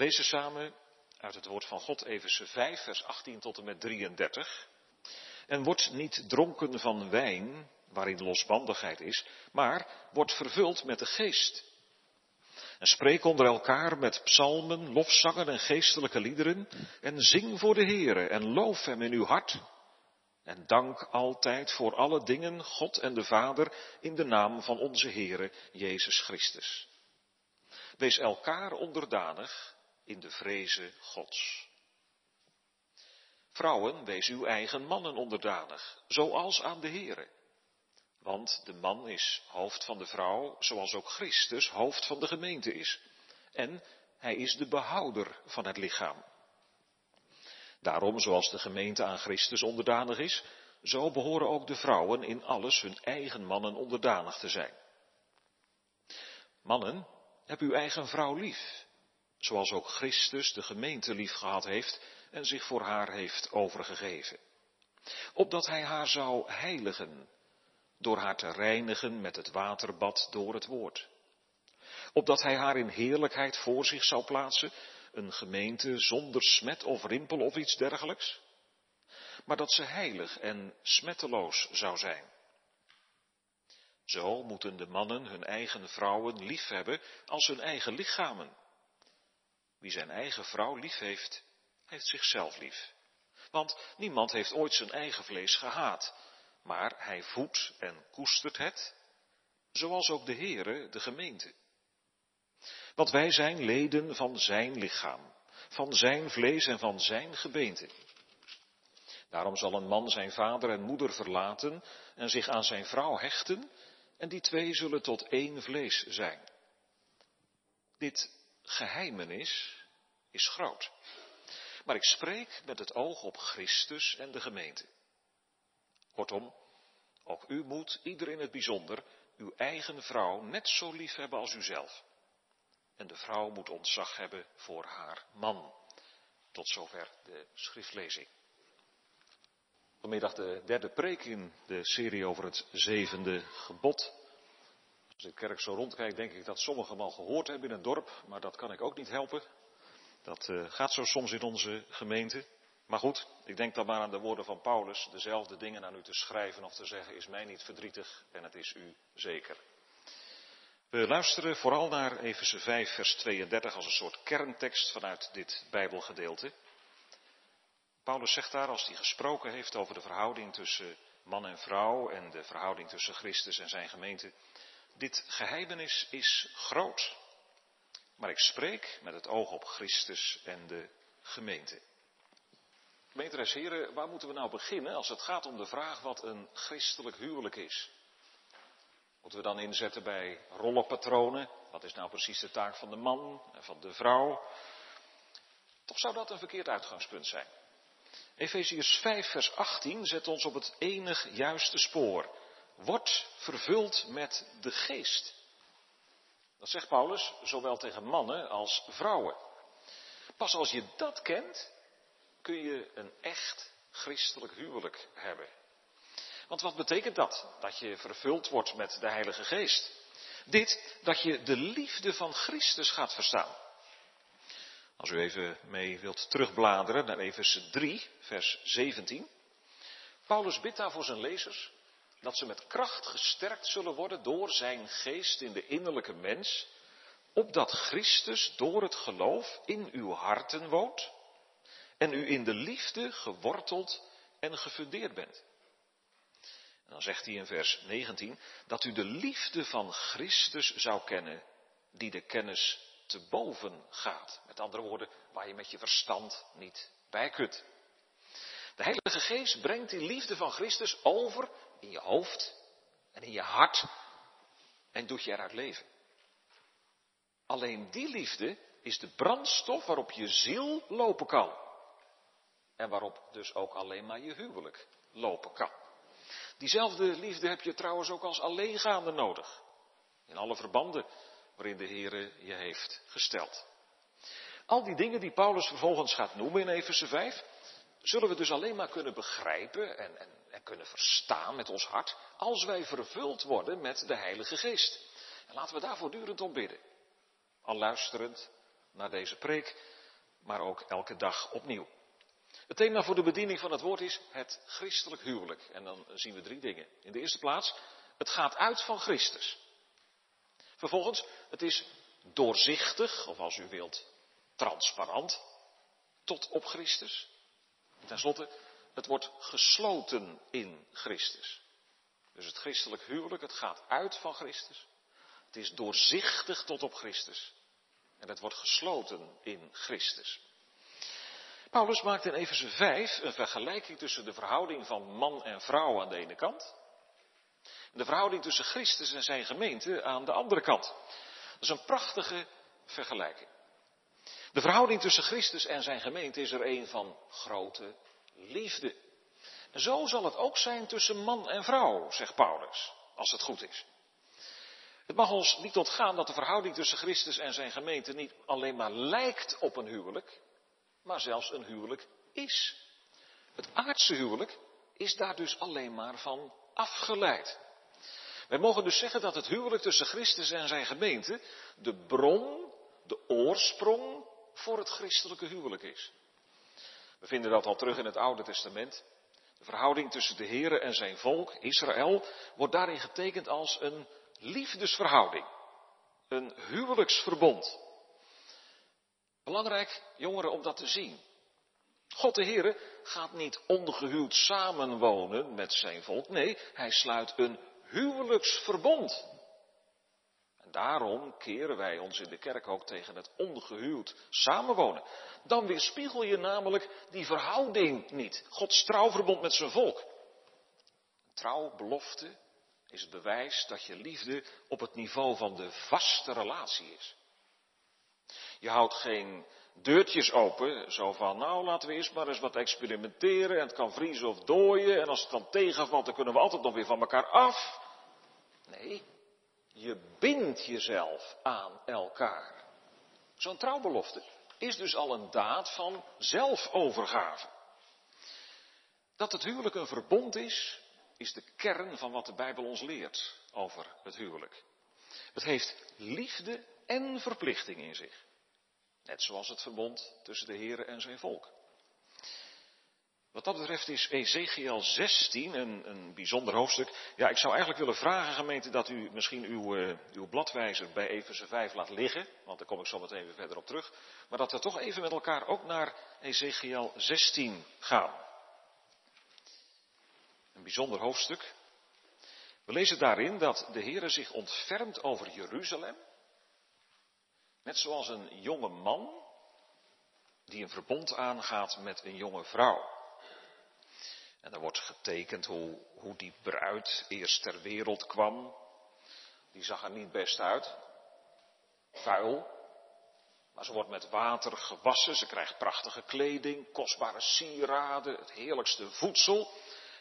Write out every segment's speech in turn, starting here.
lezen samen uit het woord van God, Efeze 5, vers 18 tot en met 33. En wordt niet dronken van wijn, waarin losbandigheid is, maar wordt vervuld met de geest. En spreek onder elkaar met psalmen, lofzangen en geestelijke liederen. En zing voor de Heere en loof hem in uw hart. En dank altijd voor alle dingen God en de Vader in de naam van onze Heere Jezus Christus. Wees elkaar onderdanig in de vreze Gods. Vrouwen, wees uw eigen mannen onderdanig, zoals aan de Heere. Want de man is hoofd van de vrouw, zoals ook Christus hoofd van de gemeente is. En hij is de behouder van het lichaam. Daarom, zoals de gemeente aan Christus onderdanig is, zo behoren ook de vrouwen in alles hun eigen mannen onderdanig te zijn. Mannen, heb uw eigen vrouw lief, zoals ook Christus de gemeente lief gehad heeft en zich voor haar heeft overgegeven. Opdat hij haar zou heiligen, door haar te reinigen met het waterbad door het woord. Opdat hij haar in heerlijkheid voor zich zou plaatsen, een gemeente zonder smet of rimpel of iets dergelijks, maar dat ze heilig en smetteloos zou zijn. Zo moeten de mannen hun eigen vrouwen lief hebben als hun eigen lichamen. Wie zijn eigen vrouw lief heeft, heeft zichzelf lief. Want niemand heeft ooit zijn eigen vlees gehaat, maar hij voedt en koestert het, zoals ook de Heere de gemeente. Want wij zijn leden van zijn lichaam, van zijn vlees en van zijn gebeente. Daarom zal een man zijn vader en moeder verlaten en zich aan zijn vrouw hechten, en die twee zullen tot één vlees zijn. Dit geheimenis is groot. Maar ik spreek met het oog op Christus en de gemeente. Kortom, ook u moet, ieder in het bijzonder, uw eigen vrouw net zo lief hebben als uzelf. En de vrouw moet ontzag hebben voor haar man. Tot zover de schriftlezing. Vanmiddag de derde preek in de serie over het zevende gebod. Als ik kerk zo rondkijk, denk ik dat sommigen al gehoord hebben in een dorp, maar dat kan ik ook niet helpen. Dat uh, gaat zo soms in onze gemeente. Maar goed, ik denk dan maar aan de woorden van Paulus. Dezelfde dingen aan u te schrijven of te zeggen is mij niet verdrietig en het is u zeker. We luisteren vooral naar Efeze 5, vers 32 als een soort kerntekst vanuit dit Bijbelgedeelte. Paulus zegt daar, als hij gesproken heeft over de verhouding tussen man en vrouw en de verhouding tussen Christus en zijn gemeente, dit geheimenis is groot. Maar ik spreek met het oog op Christus en de gemeente. Meesteres heren, waar moeten we nou beginnen als het gaat om de vraag wat een christelijk huwelijk is? Moeten we dan inzetten bij rollenpatronen? Wat is nou precies de taak van de man en van de vrouw? Toch zou dat een verkeerd uitgangspunt zijn. Efeziërs 5, vers 18 zet ons op het enig juiste spoor. Word vervuld met de geest. Dat zegt Paulus zowel tegen mannen als vrouwen. Pas als je dat kent, kun je een echt christelijk huwelijk hebben. Want wat betekent dat? Dat je vervuld wordt met de Heilige Geest. Dit, dat je de liefde van Christus gaat verstaan. Als u even mee wilt terugbladeren naar Efeze 3, vers 17. Paulus bidt daar voor zijn lezers dat ze met kracht gesterkt zullen worden door zijn geest in de innerlijke mens, opdat Christus door het geloof in uw harten woont en u in de liefde geworteld en gefundeerd bent. En dan zegt hij in vers 19 dat u de liefde van Christus zou kennen, die de kennis te boven gaat. Met andere woorden, waar je met je verstand niet bij kunt. De Heilige Geest brengt die liefde van Christus over in je hoofd en in je hart en doet je eruit leven. Alleen die liefde is de brandstof waarop je ziel lopen kan. En waarop dus ook alleen maar je huwelijk lopen kan. Diezelfde liefde heb je trouwens ook als alleengaande nodig. In alle verbanden waarin de Heer je heeft gesteld. Al die dingen die Paulus vervolgens gaat noemen in Efeze 5, zullen we dus alleen maar kunnen begrijpen en, en, en, kunnen verstaan met ons hart, als wij vervuld worden met de Heilige Geest. En laten we daar voortdurend om bidden. Al luisterend naar deze preek, maar ook elke dag opnieuw. Het thema voor de bediening van het woord is het christelijk huwelijk. En dan zien we drie dingen. In de eerste plaats, het gaat uit van Christus. Vervolgens, het is doorzichtig, of als u wilt, transparant, tot op Christus. En ten slotte, het wordt gesloten in Christus. Dus het christelijk huwelijk, het gaat uit van Christus. Het is doorzichtig tot op Christus. En het wordt gesloten in Christus. Paulus maakt in Efeze 5 een vergelijking tussen de verhouding van man en vrouw aan de ene kant. En de verhouding tussen Christus en zijn gemeente aan de andere kant. Dat is een prachtige vergelijking. De verhouding tussen Christus en zijn gemeente is er een van grote liefde. En zo zal het ook zijn tussen man en vrouw, zegt Paulus, als het goed is. Het mag ons niet ontgaan dat de verhouding tussen Christus en zijn gemeente niet alleen maar lijkt op een huwelijk, maar zelfs een huwelijk is. Het aardse huwelijk is daar dus alleen maar van afgeleid. Wij mogen dus zeggen dat het huwelijk tussen Christus en zijn gemeente de bron, de oorsprong voor het christelijke huwelijk is. We vinden dat al terug in het Oude Testament. De verhouding tussen de Here en zijn volk, Israël, wordt daarin getekend als een liefdesverhouding. Een huwelijksverbond. Belangrijk, jongeren, om dat te zien. God de Heere gaat niet ongehuwd samenwonen met zijn volk. Nee, hij sluit een huwelijksverbond. Daarom keren wij ons in de kerk ook tegen het ongehuwd samenwonen. Dan weerspiegel je namelijk die verhouding niet. Gods trouwverbond met zijn volk. Trouwbelofte is het bewijs dat je liefde op het niveau van de vaste relatie is. Je houdt geen deurtjes open, zo van, nou laten we eerst maar eens wat experimenteren en het kan vriezen of dooien en als het dan tegenvalt dan kunnen we altijd nog weer van elkaar af. Nee, je bindt jezelf aan elkaar. Zo'n trouwbelofte is dus al een daad van zelfovergave. Dat het huwelijk een verbond is, is de kern van wat de Bijbel ons leert over het huwelijk. Het heeft liefde en verplichting in zich. Net zoals het verbond tussen de Heer en zijn volk. Wat dat betreft is Ezekiel 16 een, een bijzonder hoofdstuk. Ja, ik zou eigenlijk willen vragen, gemeente, dat u misschien uw, uh, uw bladwijzer bij Efeze 5 laat liggen. Want daar kom ik zo meteen weer verder op terug. Maar dat we toch even met elkaar ook naar Ezekiel 16 gaan. Een bijzonder hoofdstuk. We lezen daarin dat de Heere zich ontfermt over Jeruzalem. Net zoals een jonge man die een verbond aangaat met een jonge vrouw. En er wordt getekend hoe, hoe die bruid eerst ter wereld kwam. Die zag er niet best uit. Vuil. Maar ze wordt met water gewassen. Ze krijgt prachtige kleding, kostbare sieraden, het heerlijkste voedsel.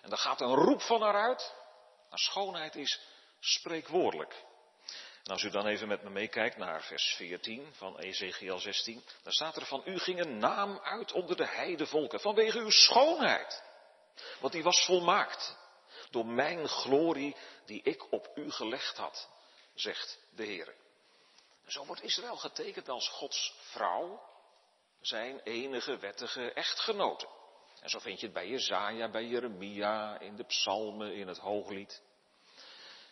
En er gaat een roep van haar uit. Maar schoonheid is spreekwoordelijk. En als u dan even met me meekijkt naar vers 14 van Ezekiel 16, dan staat er van u ging een naam uit onder de heidevolken vanwege uw schoonheid. Want die was volmaakt door mijn glorie die ik op u gelegd had, zegt de Heer. Zo wordt Israël getekend als Gods vrouw, zijn enige wettige echtgenote. En zo vind je het bij Jezaja, bij Jeremia, in de psalmen, in het hooglied.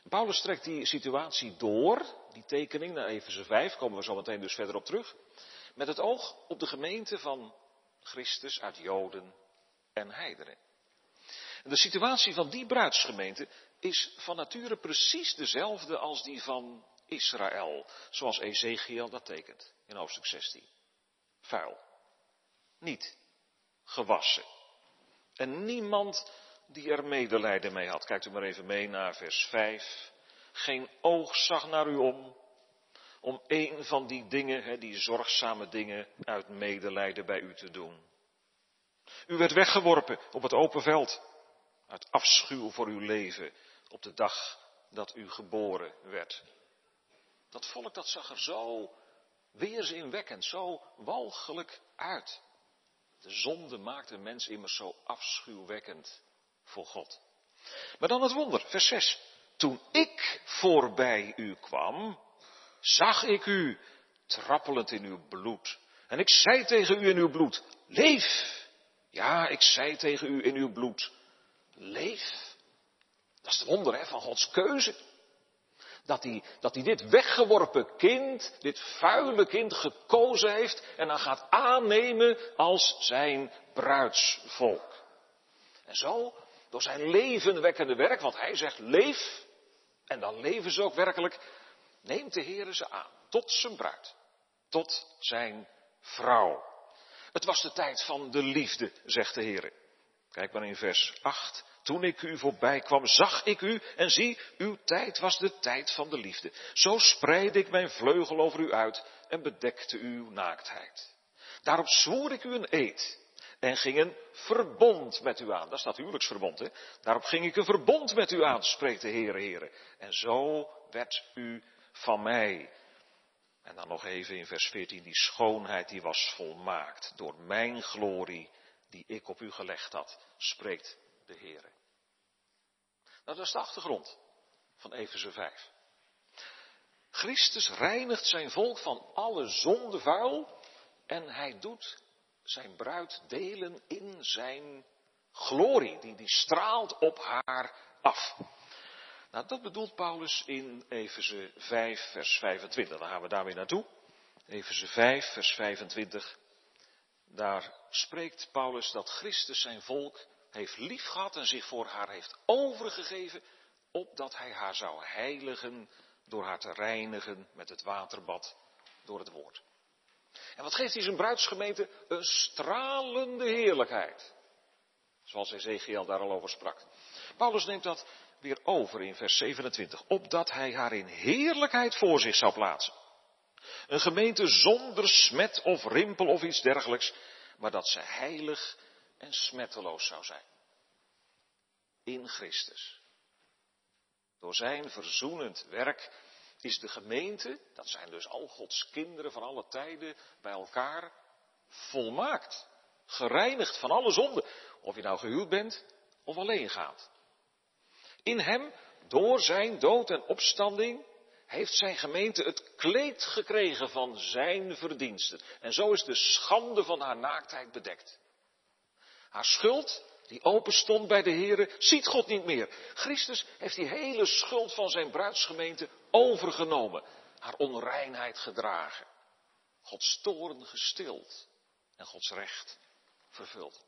Paulus trekt die situatie door, die tekening naar Efeze 5, komen we zo meteen dus verder op terug, met het oog op de gemeente van Christus uit Joden en heidenen. De situatie van die bruidsgemeente is van nature precies dezelfde als die van Israël, zoals Ezekiel dat tekent in hoofdstuk 16. Vuil. Niet gewassen. En niemand die er medelijden mee had. Kijkt u maar even mee naar vers 5. Geen oog zag naar u om, om een van die dingen, die zorgzame dingen, uit medelijden bij u te doen. U werd weggeworpen op het open veld, uit afschuw voor uw leven, op de dag dat u geboren werd. Dat volk dat zag er zo weerzinwekkend, zo walgelijk uit. De zonde maakt een mens immers zo afschuwwekkend voor God. Maar dan het wonder, vers 6. Toen ik voorbij u kwam, zag ik u trappelend in uw bloed. En ik zei tegen u in uw bloed, leef! Ja, ik zei tegen u in uw bloed, leef! Dat is het wonder hè, van Gods keuze. Dat hij, dat hij dit weggeworpen kind, dit vuile kind gekozen heeft en dan gaat aannemen als zijn bruidsvolk. En zo, door zijn levenwekkende werk, want hij zegt leef, en dan leven ze ook werkelijk, neemt de Heer ze aan, tot zijn bruid, tot zijn vrouw. Het was de tijd van de liefde, zegt de Heer. Kijk maar in vers 8. Toen ik u voorbij kwam, zag ik u en zie, uw tijd was de tijd van de liefde. Zo spreidde ik mijn vleugel over u uit en bedekte uw naaktheid. Daarop zwoer ik u een eed en ging een verbond met u aan. Dat is dat huwelijksverbond, hè? Daarop ging ik een verbond met u aan, spreekt de Heere, Heere. En zo werd u van mij. En dan nog even in vers 14, die schoonheid die was volmaakt door mijn glorie die ik op u gelegd had, spreekt de Heere. Nou, dat is de achtergrond van Efeze 5. Christus reinigt zijn volk van alle zondevuil en hij doet zijn bruid delen in zijn glorie, die, die straalt op haar af. Nou, dat bedoelt Paulus in Efeze 5, vers 25. Dan gaan we daar weer naartoe. Efeze 5, vers 25. Daar spreekt Paulus dat Christus zijn volk heeft liefgehad en zich voor haar heeft overgegeven, opdat hij haar zou heiligen door haar te reinigen met het waterbad door het woord. En wat geeft hij zijn bruidsgemeente? Een stralende heerlijkheid. Zoals Ezekiel daar al over sprak. Paulus neemt dat weer over in vers 27. Opdat hij haar in heerlijkheid voor zich zou plaatsen. Een gemeente zonder smet of rimpel of iets dergelijks, maar dat ze heilig en smetteloos zou zijn. In Christus. Door zijn verzoenend werk is de gemeente, dat zijn dus al Gods kinderen van alle tijden, bij elkaar volmaakt. Gereinigd van alle zonden. Of je nou gehuwd bent of alleen gaat. In hem, door zijn dood en opstanding, heeft zijn gemeente het kleed gekregen van zijn verdiensten. En zo is de schande van haar naaktheid bedekt. Haar schuld, die open stond bij de Here, ziet God niet meer. Christus heeft die hele schuld van zijn bruidsgemeente overgenomen. Haar onreinheid gedragen. Gods toren gestild en Gods recht vervuld.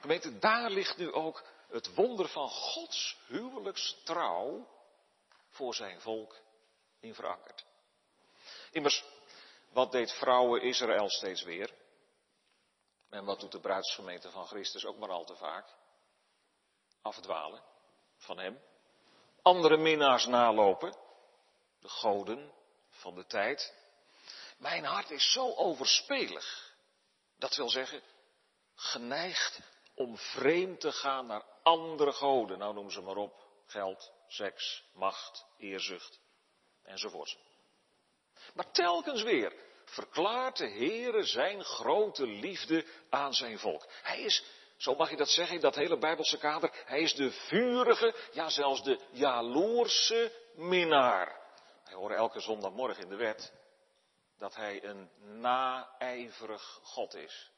Gemeente, daar ligt nu ook het wonder van Gods huwelijkstrouw voor zijn volk in verankerd. Immers, wat deed vrouwen Israël steeds weer? En wat doet de bruidsgemeente van Christus ook maar al te vaak? Afdwalen van hem. Andere minnaars nalopen. De goden van de tijd. Mijn hart is zo overspelig. Dat wil zeggen, geneigd om vreemd te gaan naar andere goden. Nou noem ze maar op. Geld, seks, macht, eerzucht enzovoort. Maar telkens weer verklaart de Heere zijn grote liefde aan zijn volk. Hij is, zo mag je dat zeggen in dat hele Bijbelse kader, hij is de vurige, ja zelfs de jaloerse minnaar. Wij horen elke zondagmorgen in de wet dat hij een naijverig God is.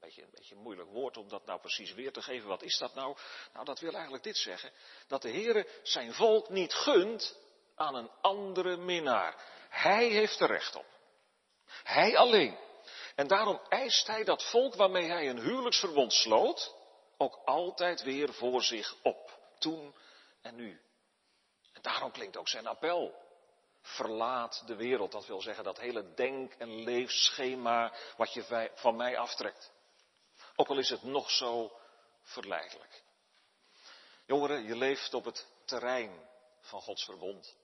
Beetje, een beetje een moeilijk woord om dat nou precies weer te geven. Wat is dat nou? Nou, dat wil eigenlijk dit zeggen. Dat de Heere zijn volk niet gunt aan een andere minnaar. Hij heeft er recht op. Hij alleen. En daarom eist hij dat volk waarmee hij een huwelijksverbond sloot, ook altijd weer voor zich op. Toen en nu. En daarom klinkt ook zijn appel. Verlaat de wereld. Dat wil zeggen dat hele denk- en leefschema wat je van mij aftrekt. Ook al is het nog zo verleidelijk. Jongeren, je leeft op het terrein van Gods verbond.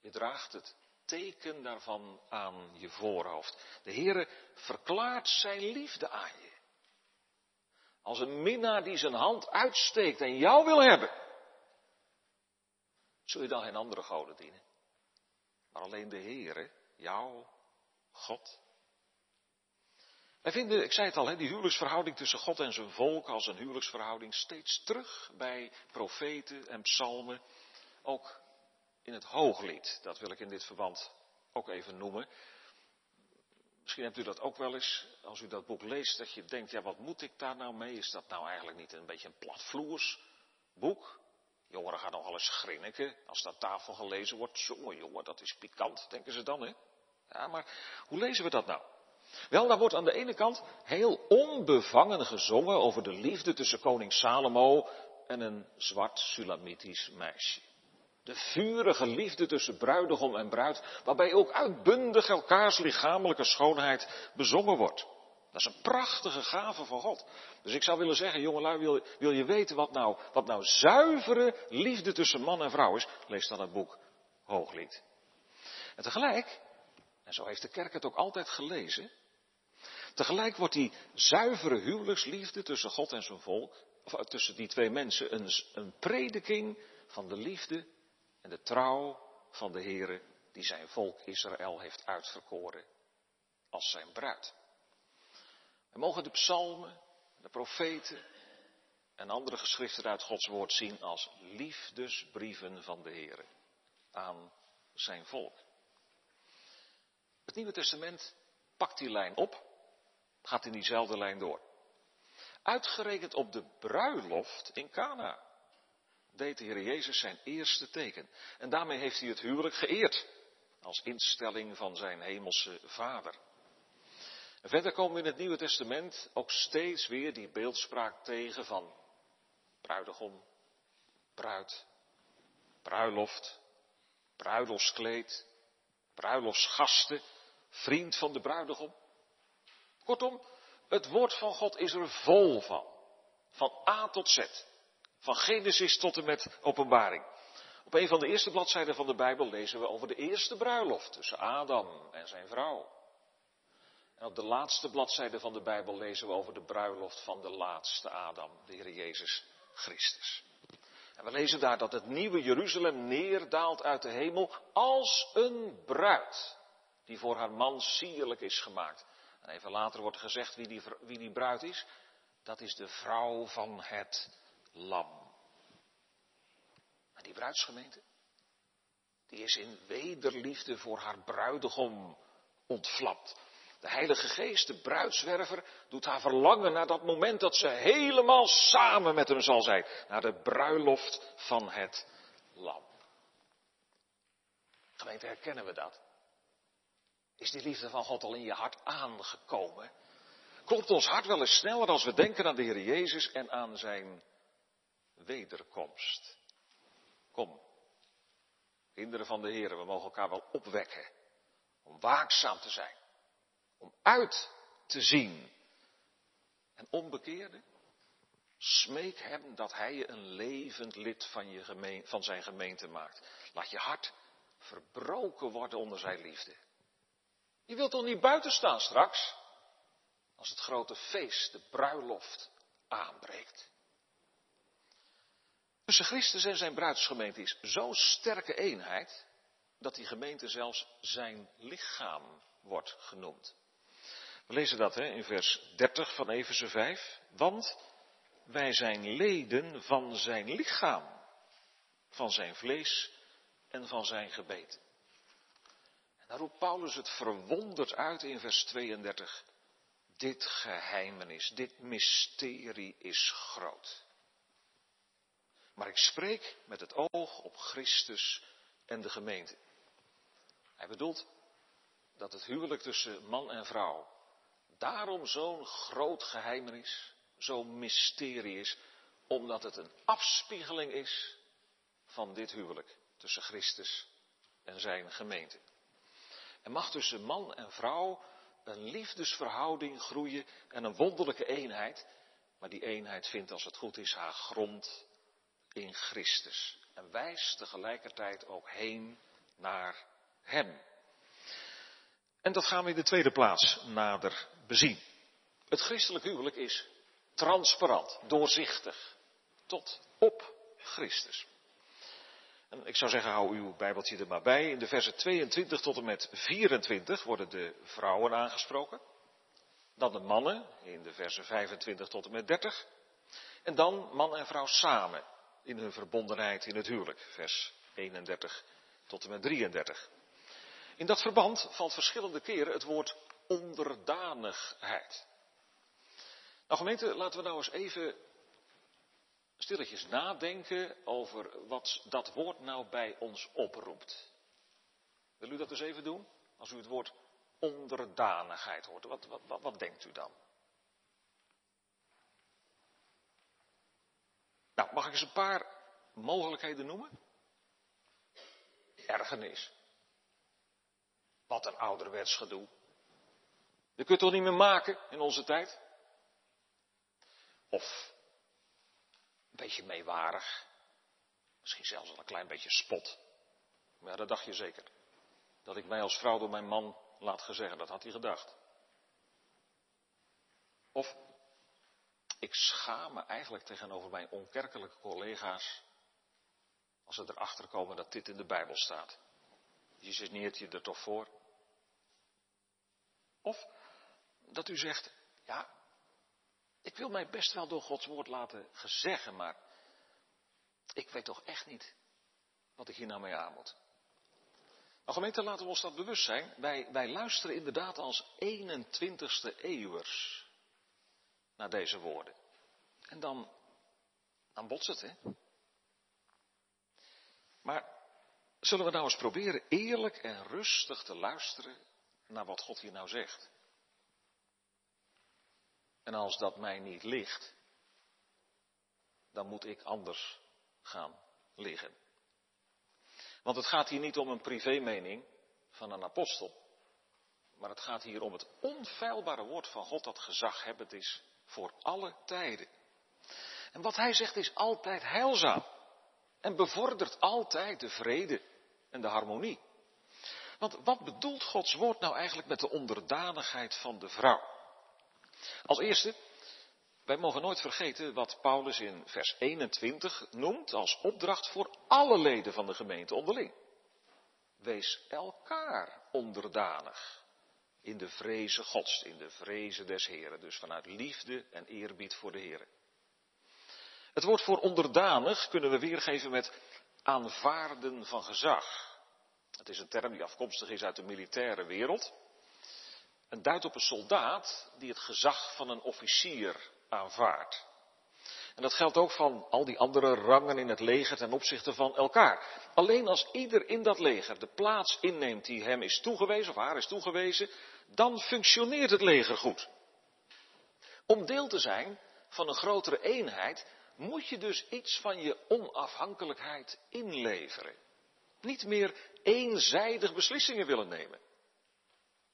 Je draagt het teken daarvan aan je voorhoofd. De Heere verklaart zijn liefde aan je. Als een minnaar die zijn hand uitsteekt en jou wil hebben. Zul je dan geen andere goden dienen? Maar alleen de Heere, jou, God. Wij vinden, ik zei het al, die huwelijksverhouding tussen God en zijn volk als een huwelijksverhouding steeds terug bij profeten en psalmen. Ook in het hooglied. Dat wil ik in dit verband ook even noemen. Misschien hebt u dat ook wel eens, als u dat boek leest, dat je denkt, ja wat moet ik daar nou mee? Is dat nou eigenlijk niet een beetje een platvloers boek? Jongeren gaan nogal eens grinniken als dat tafel gelezen wordt. Jongen, jongen, dat is pikant, denken ze dan, hè? Ja, maar hoe lezen we dat nou? Wel, daar wordt aan de ene kant heel onbevangen gezongen over de liefde tussen koning Salomo en een zwart Sulamitisch meisje. De vurige liefde tussen bruidegom en bruid, waarbij ook uitbundig elkaars lichamelijke schoonheid bezongen wordt. Dat is een prachtige gave van God. Dus ik zou willen zeggen, jongelui, wil, wil je weten wat nou, wat nou zuivere liefde tussen man en vrouw is? Lees dan het boek Hooglied. En tegelijk, en zo heeft de kerk het ook altijd gelezen, tegelijk wordt die zuivere huwelijksliefde tussen God en zijn volk, of tussen die twee mensen, een, een prediking van de liefde en de trouw van de Heere die zijn volk Israël heeft uitverkoren als zijn bruid. We mogen de psalmen, de profeten en andere geschriften uit Gods woord zien als liefdesbrieven van de Heer aan zijn volk. Het Nieuwe Testament pakt die lijn op, gaat in diezelfde lijn door. Uitgerekend op de bruiloft in Cana deed de Heer Jezus zijn eerste teken. En daarmee heeft hij het huwelijk geëerd als instelling van zijn hemelse Vader. Verder komen we in het Nieuwe Testament ook steeds weer die beeldspraak tegen van bruidegom, bruid, bruiloft, bruiloftskleed, bruiloftsgasten, vriend van de bruidegom. Kortom, het woord van God is er vol van. Van A tot Z. Van Genesis tot en met openbaring. Op een van de eerste bladzijden van de Bijbel lezen we over de eerste bruiloft tussen Adam en zijn vrouw. En op de laatste bladzijde van de Bijbel lezen we over de bruiloft van de laatste Adam, de Heer Jezus Christus. En we lezen daar dat het nieuwe Jeruzalem neerdaalt uit de hemel als een bruid, die voor haar man sierlijk is gemaakt. En even later wordt gezegd wie die, wie die bruid is. Dat is de vrouw van het lam. En die bruidsgemeente, die is in wederliefde voor haar bruidegom ontvlapt. De Heilige Geest, de bruidswerver, doet haar verlangen naar dat moment dat ze helemaal samen met hem zal zijn. Naar de bruiloft van het lam. Gemeente, herkennen we dat? Is die liefde van God al in je hart aangekomen? Klopt ons hart wel eens sneller als we denken aan de Heer Jezus en aan zijn wederkomst? Kom, kinderen van de Heer, we mogen elkaar wel opwekken om waakzaam te zijn om uit te zien. En onbekeerde, smeek hem dat hij je een levend lid van, je van zijn gemeente maakt. Laat je hart verbroken worden onder zijn liefde. Je wilt toch niet buiten staan straks? Als het grote feest, de bruiloft, aanbreekt. Tussen Christus en zijn bruidsgemeente is zo'n sterke eenheid dat die gemeente zelfs zijn lichaam wordt genoemd. We lezen dat hè, in vers 30 van Efeze 5. Want wij zijn leden van zijn lichaam, van zijn vlees en van zijn gebeten. En daar roept Paulus het verwonderd uit in vers 32. Dit geheimenis, dit mysterie is groot. Maar ik spreek met het oog op Christus en de gemeente. Hij bedoelt dat het huwelijk tussen man en vrouw daarom zo'n groot geheimenis, zo'n mysterie is, omdat het een afspiegeling is van dit huwelijk tussen Christus en zijn gemeente. Er mag tussen man en vrouw een liefdesverhouding groeien en een wonderlijke eenheid, maar die eenheid vindt als het goed is haar grond in Christus en wijst tegelijkertijd ook heen naar Hem. En dat gaan we in de tweede plaats nader bezien. Het christelijk huwelijk is transparant, doorzichtig, tot op Christus. En ik zou zeggen, hou uw Bijbeltje er maar bij. In de versen 22 tot en met 24 worden de vrouwen aangesproken. Dan de mannen in de versen 25 tot en met 30. En dan man en vrouw samen in hun verbondenheid in het huwelijk, vers 31 tot en met 33. In dat verband valt verschillende keren het woord onderdanigheid. Nou gemeente, laten we nou eens even stilletjes nadenken over wat dat woord nou bij ons oproept. Wil u dat eens even doen? Als u het woord onderdanigheid hoort, wat, wat, wat, wat denkt u dan? Nou, mag ik eens een paar mogelijkheden noemen? Ergernis. Wat een ouderwets gedoe. Je kunt toch niet meer maken in onze tijd? Of een beetje meewarig. Misschien zelfs al een klein beetje spot. Maar ja, dat dacht je zeker. Dat ik mij als vrouw door mijn man laat gezeggen, dat had hij gedacht. Of ik schaam me eigenlijk tegenover mijn onkerkelijke collega's als ze erachter komen dat dit in de Bijbel staat. Jezus neert je er toch voor? Of dat u zegt, ja, ik wil mij best wel door Gods woord laten gezeggen, maar ik weet toch echt niet wat ik hier nou mee aan moet. Nou gemeente, laten we ons dat bewust zijn. Wij, wij luisteren inderdaad als 21ste eeuwers naar deze woorden. En dan, dan het, hè. Maar zullen we nou eens proberen eerlijk en rustig te luisteren naar wat God hier nou zegt? En als dat mij niet ligt, dan moet ik anders gaan liggen. Want het gaat hier niet om een privémening van een apostel, maar het gaat hier om het onfeilbare woord van God dat gezaghebbend is voor alle tijden. En wat hij zegt is altijd heilzaam en bevordert altijd de vrede en de harmonie. Want wat bedoelt Gods woord nou eigenlijk met de onderdanigheid van de vrouw? Als eerste, wij mogen nooit vergeten wat Paulus in vers 21 noemt als opdracht voor alle leden van de gemeente onderling. Wees elkaar onderdanig in de vreze Gods, in de vreze des Heren, dus vanuit liefde en eerbied voor de Heren. Het woord voor onderdanig kunnen we weergeven met aanvaarden van gezag. Het is een term die afkomstig is uit de militaire wereld. Een duidt op een soldaat die het gezag van een officier aanvaardt. En dat geldt ook van al die andere rangen in het leger ten opzichte van elkaar. Alleen als ieder in dat leger de plaats inneemt die hem is toegewezen of haar is toegewezen, dan functioneert het leger goed. Om deel te zijn van een grotere eenheid moet je dus iets van je onafhankelijkheid inleveren. Niet meer eenzijdig beslissingen willen nemen.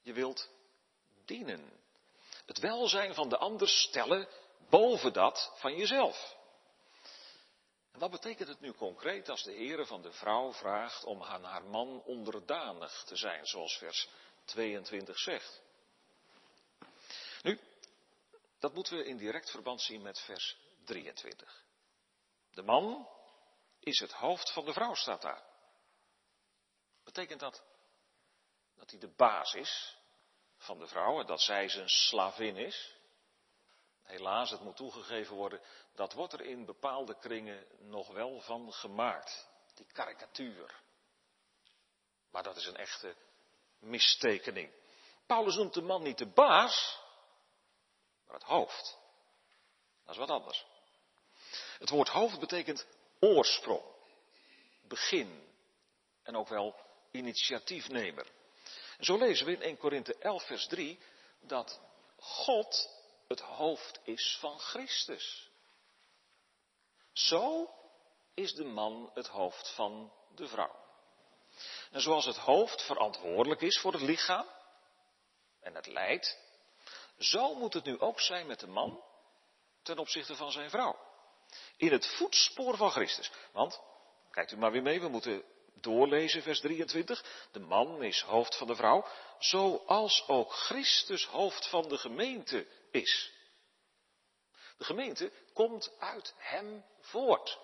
Je wilt dienen. Het welzijn van de ander stellen boven dat van jezelf. En wat betekent het nu concreet als de Heere van de vrouw vraagt om aan haar man onderdanig te zijn, zoals vers 22 zegt? Nu, dat moeten we in direct verband zien met vers 23. De man is het hoofd van de vrouw, staat daar. Betekent dat dat hij de baas is van de vrouw en dat zij zijn slavin is? Helaas, het moet toegegeven worden, dat wordt er in bepaalde kringen nog wel van gemaakt. Die karikatuur. Maar dat is een echte mistekening. Paulus noemt de man niet de baas, maar het hoofd. Dat is wat anders. Het woord hoofd betekent oorsprong, begin en ook wel initiatiefnemer. Zo lezen we in 1 Korinthe 11 vers 3 dat God het hoofd is van Christus. Zo is de man het hoofd van de vrouw. En zoals het hoofd verantwoordelijk is voor het lichaam en het leidt, zo moet het nu ook zijn met de man ten opzichte van zijn vrouw. In het voetspoor van Christus. Want, kijkt u maar weer mee, we moeten doorlezen, vers 23. De man is hoofd van de vrouw, zoals ook Christus hoofd van de gemeente is. De gemeente komt uit hem voort.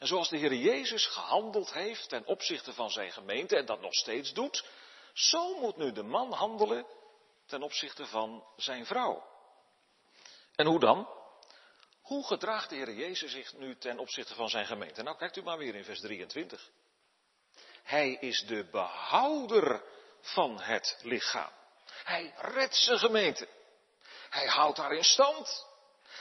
En zoals de Heer Jezus gehandeld heeft ten opzichte van zijn gemeente en dat nog steeds doet, zo moet nu de man handelen ten opzichte van zijn vrouw. En hoe dan? Hoe gedraagt de Heer Jezus zich nu ten opzichte van zijn gemeente? Nou, kijkt u maar weer in vers 23. Hij is de behouder van het lichaam. Hij redt zijn gemeente. Hij houdt haar in stand.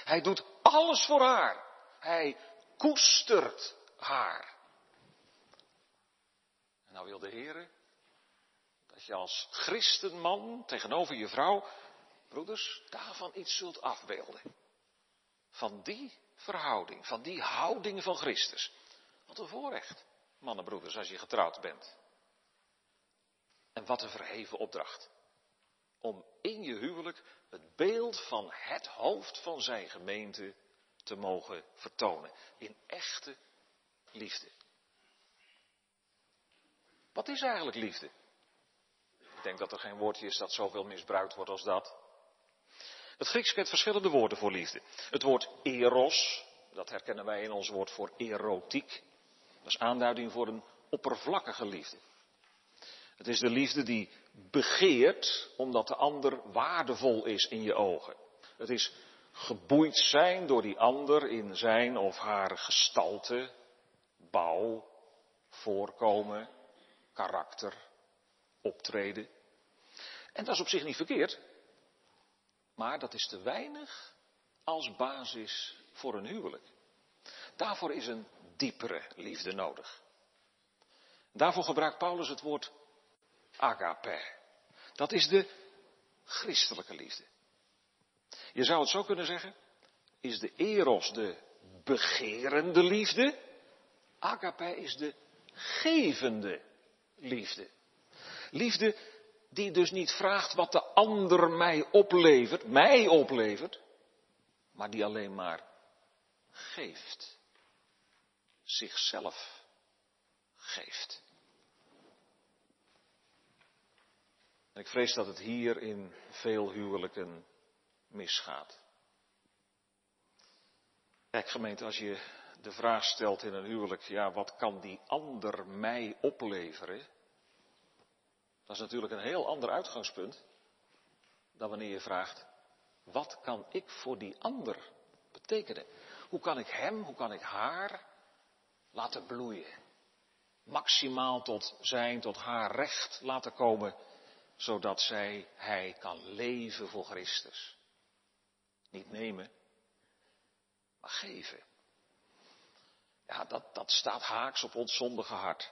Hij doet alles voor haar. Hij koestert haar. En nou wil de Heer dat je als christenman tegenover je vrouw, broeders, daarvan iets zult afbeelden. Van die verhouding, van die houding van Christus. Wat een voorrecht, mannenbroeders, als je getrouwd bent. En wat een verheven opdracht. Om in je huwelijk het beeld van het hoofd van zijn gemeente te mogen vertonen. In echte liefde. Wat is eigenlijk liefde? Ik denk dat er geen woordje is dat zoveel misbruikt wordt als dat. Het Grieks kent verschillende woorden voor liefde. Het woord eros, dat herkennen wij in ons woord voor erotiek. Dat is aanduiding voor een oppervlakkige liefde. Het is de liefde die begeert omdat de ander waardevol is in je ogen. Het is geboeid zijn door die ander in zijn of haar gestalte, bouw, voorkomen, karakter, optreden. En dat is op zich niet verkeerd, maar dat is te weinig als basis voor een huwelijk. Daarvoor is een diepere liefde nodig. Daarvoor gebruikt Paulus het woord agape. Dat is de christelijke liefde. Je zou het zo kunnen zeggen, is de eros de begerende liefde, agape is de gevende liefde. Liefde die dus niet vraagt wat de ander mij oplevert, mij oplevert, maar die alleen maar geeft. Zichzelf geeft. En ik vrees dat het hier in veel huwelijken misgaat. Gemeente, als je de vraag stelt in een huwelijk, ja, wat kan die ander mij opleveren? Dat is natuurlijk een heel ander uitgangspunt dan wanneer je vraagt, wat kan ik voor die ander betekenen? Hoe kan ik hem, hoe kan ik haar laten bloeien? Maximaal tot zijn, tot haar recht laten komen, zodat zij, hij kan leven voor Christus. Niet nemen, maar geven. Ja, dat, dat staat haaks op ons zondige hart.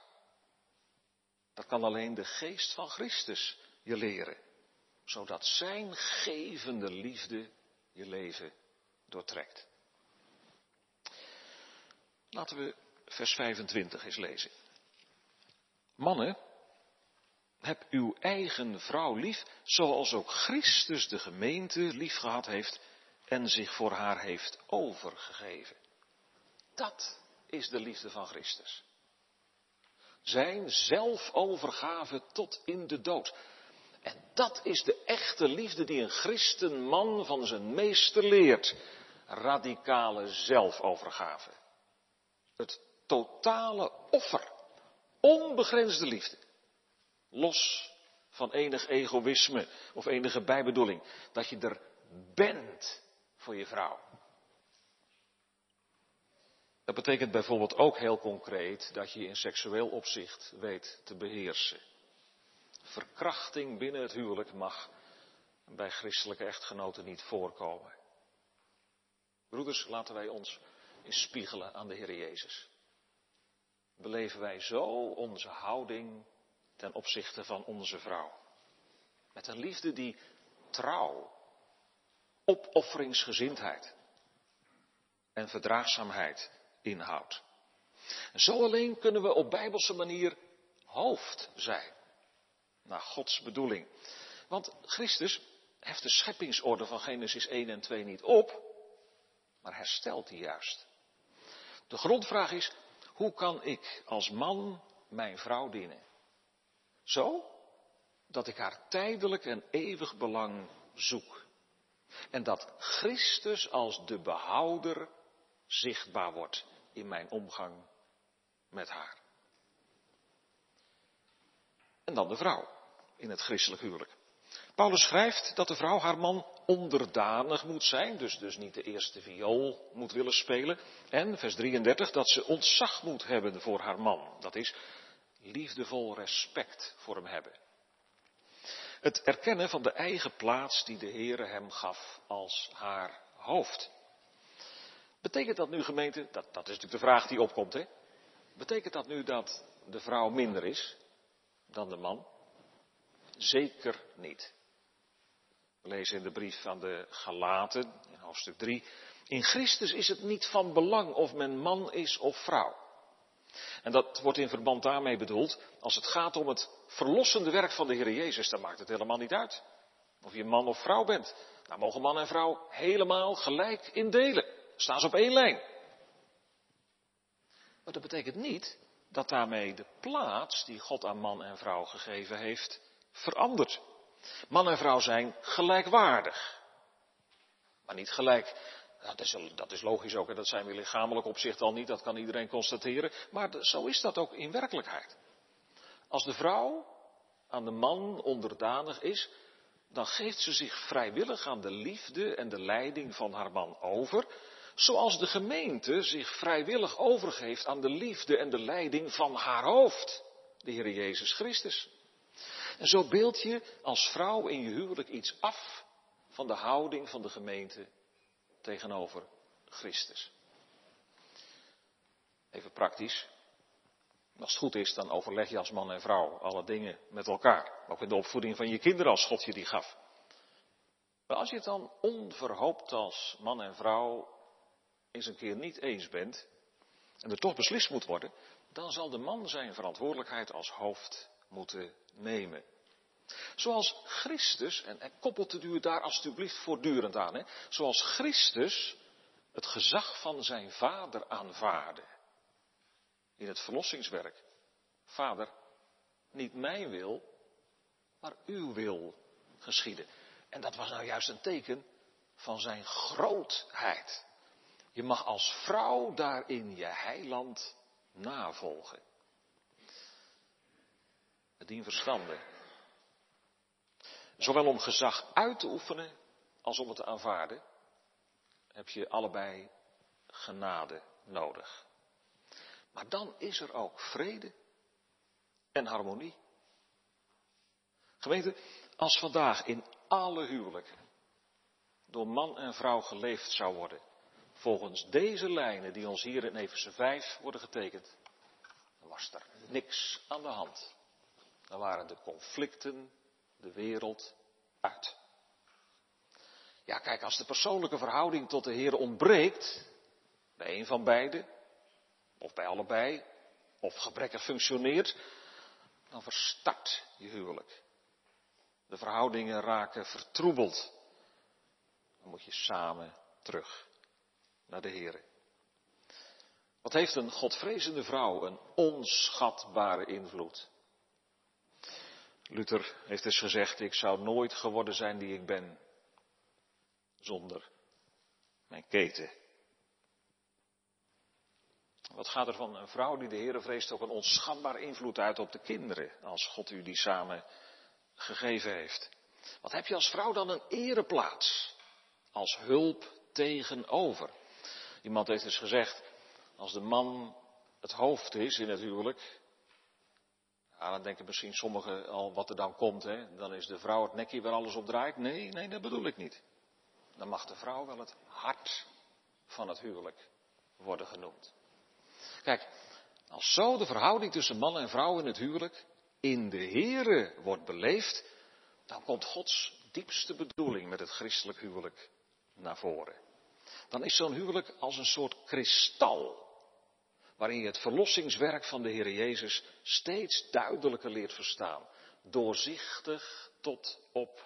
Dat kan alleen de geest van Christus je leren, zodat zijn gevende liefde je leven doortrekt. Laten we vers 25 eens lezen. Mannen, heb uw eigen vrouw lief, zoals ook Christus de gemeente lief gehad heeft en zich voor haar heeft overgegeven. Dat is de liefde van Christus. Zijn zelfovergave tot in de dood. En dat is de echte liefde die een christenman van zijn meester leert. Radicale zelfovergave. Het totale offer. Onbegrensde liefde. Los van enig egoïsme of enige bijbedoeling. Dat je er bent voor je vrouw. Dat betekent bijvoorbeeld ook heel concreet dat je in seksueel opzicht weet te beheersen. Verkrachting binnen het huwelijk mag bij christelijke echtgenoten niet voorkomen. Broeders, laten wij ons eens spiegelen aan de Heer Jezus. Beleven wij zo onze houding ten opzichte van onze vrouw? Met een liefde die trouw, opofferingsgezindheid en verdraagzaamheid inhoudt. Zo alleen kunnen we op bijbelse manier hoofd zijn. Naar Gods bedoeling. Want Christus heft de scheppingsorde van Genesis 1 en 2 niet op, maar herstelt die juist. De grondvraag is, hoe kan ik als man mijn vrouw dienen? Zo dat ik haar tijdelijk en eeuwig belang zoek. En dat Christus als de behouder zichtbaar wordt in mijn omgang met haar. En dan de vrouw in het christelijk huwelijk. Paulus schrijft dat de vrouw haar man onderdanig moet zijn, dus, dus niet de eerste viool moet willen spelen. En vers 33 dat ze ontzag moet hebben voor haar man. Dat is liefdevol respect voor hem hebben. Het erkennen van de eigen plaats die de Heere hem gaf als haar hoofd. Betekent dat nu gemeente, dat, dat is natuurlijk de vraag die opkomt, hè? Betekent dat nu dat de vrouw minder is dan de man? Zeker niet. We lezen in de brief aan de Galaten, in hoofdstuk 3. In Christus is het niet van belang of men man is of vrouw. En dat wordt in verband daarmee bedoeld, als het gaat om het verlossende werk van de Heer Jezus, dan maakt het helemaal niet uit. Of je man of vrouw bent. Nou mogen man en vrouw helemaal gelijk indelen. Staan ze op één lijn. Maar dat betekent niet dat daarmee de plaats die God aan man en vrouw gegeven heeft verandert. Man en vrouw zijn gelijkwaardig. Maar niet gelijk. Dat is, dat is logisch ook en dat zijn we lichamelijk opzicht al niet, dat kan iedereen constateren. Maar zo is dat ook in werkelijkheid. Als de vrouw aan de man onderdanig is, dan geeft ze zich vrijwillig aan de liefde en de leiding van haar man over, zoals de gemeente zich vrijwillig overgeeft aan de liefde en de leiding van haar hoofd, de Heer Jezus Christus. En zo beeld je als vrouw in je huwelijk iets af van de houding van de gemeente tegenover Christus. Even praktisch. Als het goed is, dan overleg je als man en vrouw alle dingen met elkaar. Ook in de opvoeding van je kinderen als God je die gaf. Maar als je het dan onverhoopt als man en vrouw eens een keer niet eens bent, en er toch beslist moet worden, dan zal de man zijn verantwoordelijkheid als hoofd moeten nemen. Zoals Christus, en, koppelt het u daar alstublieft voortdurend aan, hè, zoals Christus het gezag van zijn vader aanvaarde in het verlossingswerk. Vader, niet mijn wil, maar uw wil geschieden. En dat was nou juist een teken van zijn grootheid. Je mag als vrouw daarin je heiland navolgen. Het dien verstanden. Zowel om gezag uit te oefenen als om het te aanvaarden, heb je allebei genade nodig. Maar dan is er ook vrede en harmonie. Gemeente, als vandaag in alle huwelijken door man en vrouw geleefd zou worden, volgens deze lijnen die ons hier in Efeze 5 worden getekend, dan was er niks aan de hand. Dan waren de conflicten de wereld uit. Ja, kijk, als de persoonlijke verhouding tot de Heer ontbreekt, bij een van beiden, of bij allebei, of gebrekkig functioneert, dan verstart je huwelijk. De verhoudingen raken vertroebeld. Dan moet je samen terug naar de Heer. Wat heeft een godvrezende vrouw een onschatbare invloed? Luther heeft eens gezegd, ik zou nooit geworden zijn die ik ben zonder mijn keten. Wat gaat er van een vrouw die de Heer vreest ook een onschatbaar invloed uit op de kinderen, als God u die samen gegeven heeft. Wat heb je als vrouw dan een ereplaats, als hulp tegenover? Iemand heeft eens gezegd, als de man het hoofd is in het huwelijk, ja, dan denken misschien sommigen al wat er dan komt, hè? dan is de vrouw het nekje waar alles op draait. Nee, nee, dat bedoel ik niet. Dan mag de vrouw wel het hart van het huwelijk worden genoemd. Kijk, als zo de verhouding tussen man en vrouw in het huwelijk in de Here wordt beleefd, dan komt Gods diepste bedoeling met het christelijk huwelijk naar voren. Dan is zo'n huwelijk als een soort kristal, waarin je het verlossingswerk van de Heer Jezus steeds duidelijker leert verstaan, doorzichtig tot op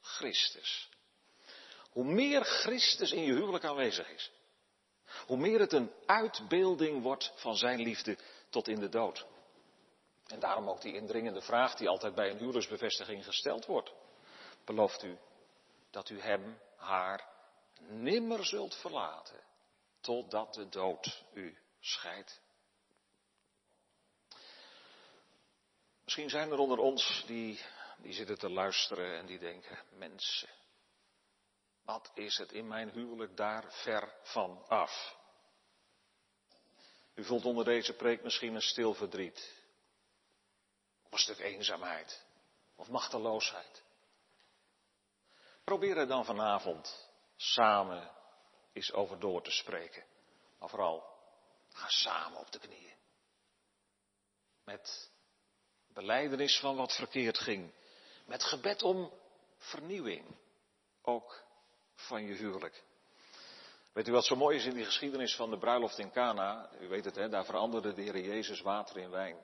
Christus. Hoe meer Christus in je huwelijk aanwezig is, hoe meer het een uitbeelding wordt van zijn liefde tot in de dood. En daarom ook die indringende vraag die altijd bij een huwelijksbevestiging gesteld wordt. Belooft u dat u hem, haar, nimmer zult verlaten, totdat de dood u scheidt? Misschien zijn er onder ons die, die zitten te luisteren en die denken, mensen, wat is het in mijn huwelijk daar ver van af? U voelt onder deze preek misschien een stil verdriet. Of een eenzaamheid. Of machteloosheid. Probeer er dan vanavond samen eens over door te spreken. Maar vooral, ga samen op de knieën. Met beleidenis van wat verkeerd ging. Met gebed om vernieuwing. Ook van je huwelijk. Weet u wat zo mooi is in die geschiedenis van de bruiloft in Cana? U weet het, hè, daar veranderde de Heer Jezus water in wijn.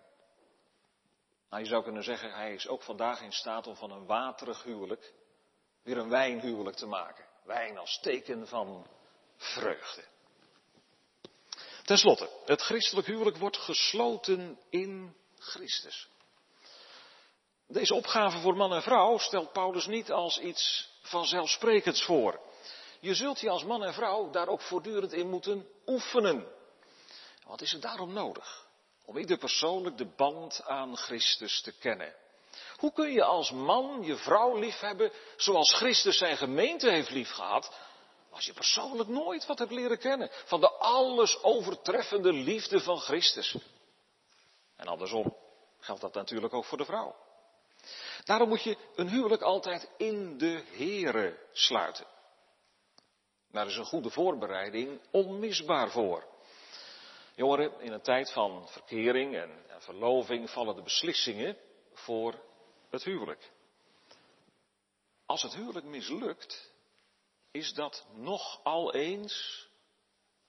Nou, je zou kunnen zeggen, hij is ook vandaag in staat om van een waterig huwelijk weer een wijnhuwelijk te maken. Wijn als teken van vreugde. Ten slotte, het christelijk huwelijk wordt gesloten in Christus. Deze opgave voor man en vrouw stelt Paulus niet als iets vanzelfsprekends voor. Je zult je als man en vrouw daar ook voortdurend in moeten oefenen. Wat is er daarom nodig? Om ieder persoonlijk de band aan Christus te kennen. Hoe kun je als man je vrouw liefhebben zoals Christus zijn gemeente heeft liefgehad, als je persoonlijk nooit wat hebt leren kennen van de alles overtreffende liefde van Christus? En andersom geldt dat natuurlijk ook voor de vrouw. Daarom moet je een huwelijk altijd in de Here sluiten. Daar is een goede voorbereiding onmisbaar voor. Jongeren, in een tijd van verkering en verloving vallen de beslissingen voor het huwelijk. Als het huwelijk mislukt, is dat nogal eens,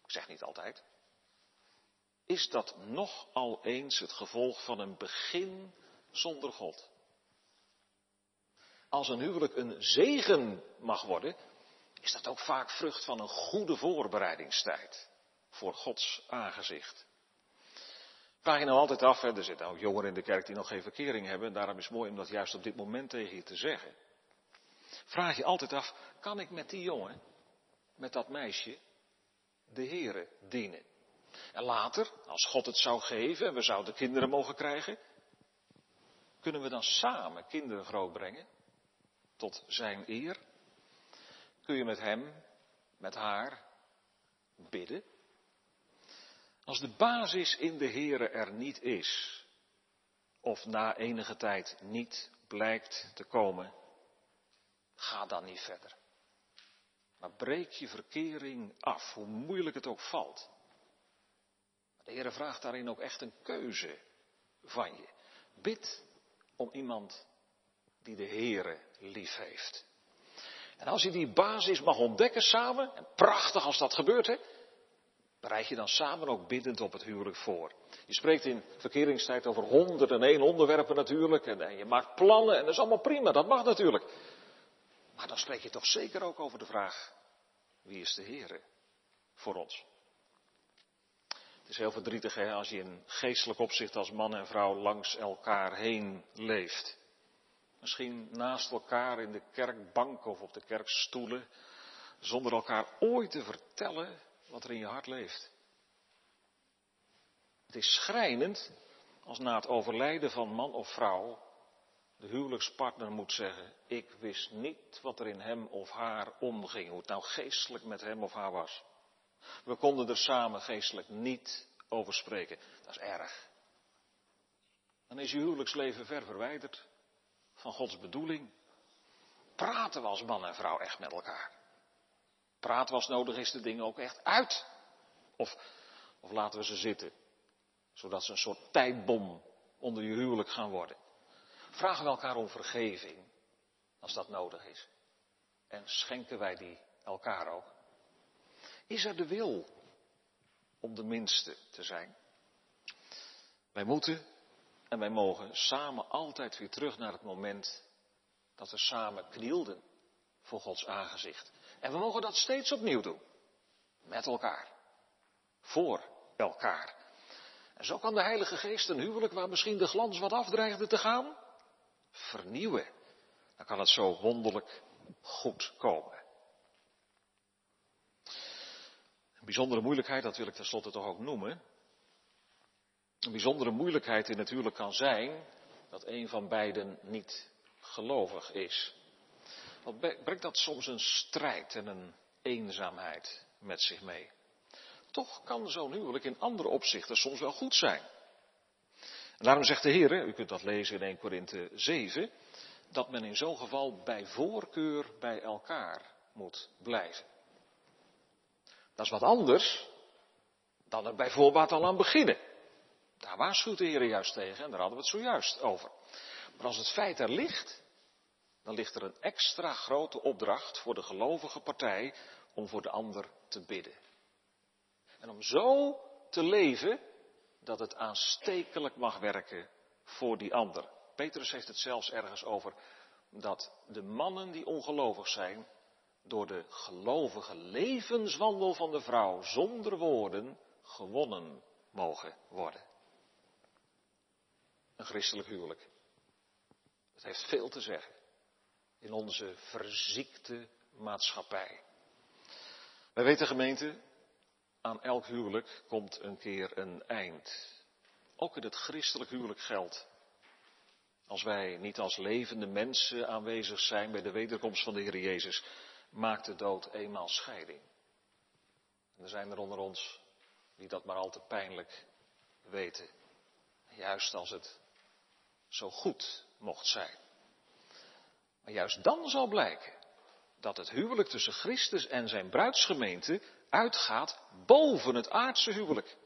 ik zeg niet altijd, is dat nogal eens het gevolg van een begin zonder God. Als een huwelijk een zegen mag worden, is dat ook vaak vrucht van een goede voorbereidingstijd voor Gods aangezicht. Vraag je nou altijd af, hè, er zitten ook jongeren in de kerk die nog geen verkering hebben, en daarom is het mooi om dat juist op dit moment tegen je te zeggen. Vraag je altijd af, kan ik met die jongen, met dat meisje, de Here dienen? En later, als God het zou geven en we zouden kinderen mogen krijgen, kunnen we dan samen kinderen grootbrengen tot zijn eer? Kun je met hem, met haar bidden? Als de basis in de Here er niet is, of na enige tijd niet blijkt te komen, ga dan niet verder. Maar breek je verkering af, hoe moeilijk het ook valt. De Heer vraagt daarin ook echt een keuze van je. Bid om iemand die de Heere lief heeft. En als je die basis mag ontdekken samen, en prachtig als dat gebeurt, hè, bereid je dan samen ook biddend op het huwelijk voor. Je spreekt in verkeringstijd over honderden en één onderwerpen natuurlijk, en je maakt plannen, en dat is allemaal prima, dat mag natuurlijk. Maar dan spreek je toch zeker ook over de vraag, wie is de Heere voor ons? Het is heel verdrietig als je in geestelijk opzicht als man en vrouw langs elkaar heen leeft. Misschien naast elkaar in de kerkbank of op de kerkstoelen, zonder elkaar ooit te vertellen wat er in je hart leeft. Het is schrijnend als na het overlijden van man of vrouw de huwelijkspartner moet zeggen, ik wist niet wat er in hem of haar omging, hoe het nou geestelijk met hem of haar was. We konden er samen geestelijk niet over spreken. Dat is erg. Dan is je huwelijksleven ver verwijderd van Gods bedoeling. Praten we als man en vrouw echt met elkaar. Praten we als nodig is de dingen ook echt uit. Of, of laten we ze zitten, zodat ze een soort tijdbom onder je huwelijk gaan worden. Vragen we elkaar om vergeving, als dat nodig is. En schenken wij die elkaar ook. Is er de wil om de minste te zijn? Wij moeten en wij mogen samen altijd weer terug naar het moment dat we samen knielden voor Gods aangezicht. En we mogen dat steeds opnieuw doen. Met elkaar. Voor elkaar. En zo kan de Heilige Geest een huwelijk waar misschien de glans wat afdreigde te gaan, vernieuwen. Dan kan het zo wonderlijk goed komen. Een bijzondere moeilijkheid, dat wil ik tenslotte toch ook noemen, een bijzondere moeilijkheid in natuurlijk kan zijn dat een van beiden niet gelovig is. Wat brengt dat soms een strijd en een eenzaamheid met zich mee. Toch kan zo'n huwelijk in andere opzichten soms wel goed zijn. Daarom zegt de Heer, u kunt dat lezen in 1 Korinthe 7, dat men in zo'n geval bij voorkeur bij elkaar moet blijven. Dat is wat anders dan er bijvoorbeeld al aan beginnen. Daar waarschuwt de Heer juist tegen en daar hadden we het zojuist over. Maar als het feit er ligt, dan ligt er een extra grote opdracht voor de gelovige partij om voor de ander te bidden. En om zo te leven dat het aanstekelijk mag werken voor die ander. Petrus heeft het zelfs ergens over dat de mannen die ongelovig zijn, door de gelovige levenswandel van de vrouw zonder woorden gewonnen mogen worden. Een christelijk huwelijk. Het heeft veel te zeggen in onze verziekte maatschappij. Wij weten gemeente, aan elk huwelijk komt een keer een eind. Ook in het christelijk huwelijk geldt. Als wij niet als levende mensen aanwezig zijn bij de wederkomst van de Heer Jezus, maakt de dood eenmaal scheiding. En er zijn er onder ons die dat maar al te pijnlijk weten. Juist als het zo goed mocht zijn. Maar juist dan zal blijken dat het huwelijk tussen Christus en zijn bruidsgemeente uitgaat boven het aardse huwelijk.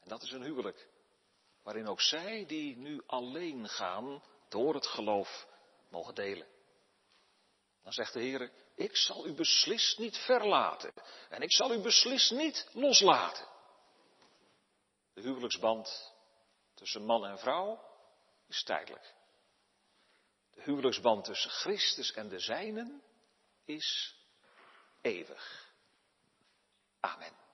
En dat is een huwelijk waarin ook zij die nu alleen gaan door het geloof mogen delen. Dan zegt de Heer, ik zal u beslist niet verlaten en ik zal u beslist niet loslaten. De huwelijksband tussen man en vrouw is tijdelijk. De huwelijksband tussen Christus en de zijnen is eeuwig. Amen.